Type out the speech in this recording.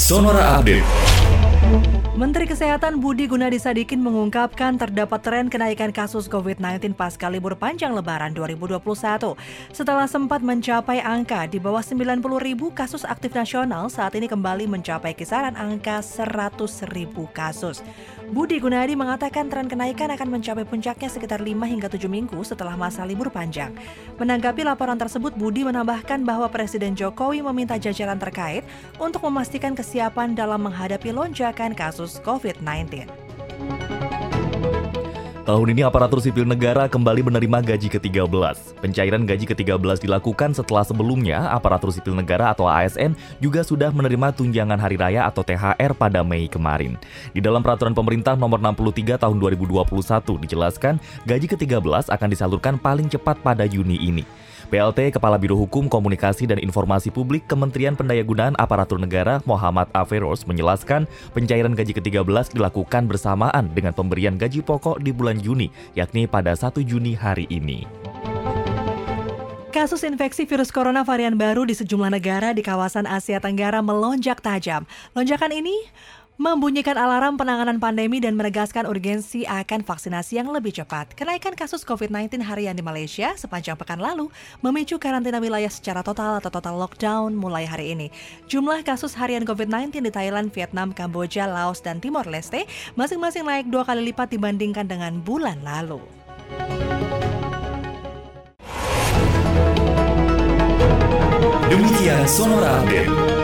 Sonora Update. Menteri Kesehatan Budi Gunadi Sadikin mengungkapkan terdapat tren kenaikan kasus COVID-19 pasca libur panjang lebaran 2021. Setelah sempat mencapai angka di bawah 90 ribu kasus aktif nasional, saat ini kembali mencapai kisaran angka 100 ribu kasus. Budi Gunadi mengatakan tren kenaikan akan mencapai puncaknya sekitar 5 hingga 7 minggu setelah masa libur panjang. Menanggapi laporan tersebut, Budi menambahkan bahwa Presiden Jokowi meminta jajaran terkait untuk memastikan kesiapan dalam menghadapi lonjakan kasus kasus COVID-19. Tahun ini aparatur sipil negara kembali menerima gaji ke-13. Pencairan gaji ke-13 dilakukan setelah sebelumnya aparatur sipil negara atau ASN juga sudah menerima tunjangan hari raya atau THR pada Mei kemarin. Di dalam peraturan pemerintah nomor 63 tahun 2021 dijelaskan gaji ke-13 akan disalurkan paling cepat pada Juni ini. PLT Kepala Biro Hukum Komunikasi dan Informasi Publik Kementerian Pendayagunaan Aparatur Negara Muhammad Averos menjelaskan pencairan gaji ke-13 dilakukan bersamaan dengan pemberian gaji pokok di bulan Juni, yakni pada 1 Juni hari ini. Kasus infeksi virus corona varian baru di sejumlah negara di kawasan Asia Tenggara melonjak tajam. Lonjakan ini membunyikan alarm penanganan pandemi dan menegaskan urgensi akan vaksinasi yang lebih cepat. Kenaikan kasus COVID-19 harian di Malaysia sepanjang pekan lalu memicu karantina wilayah secara total atau total lockdown mulai hari ini. Jumlah kasus harian COVID-19 di Thailand, Vietnam, Kamboja, Laos, dan Timor Leste masing-masing naik dua kali lipat dibandingkan dengan bulan lalu. Demikian Sonora Update.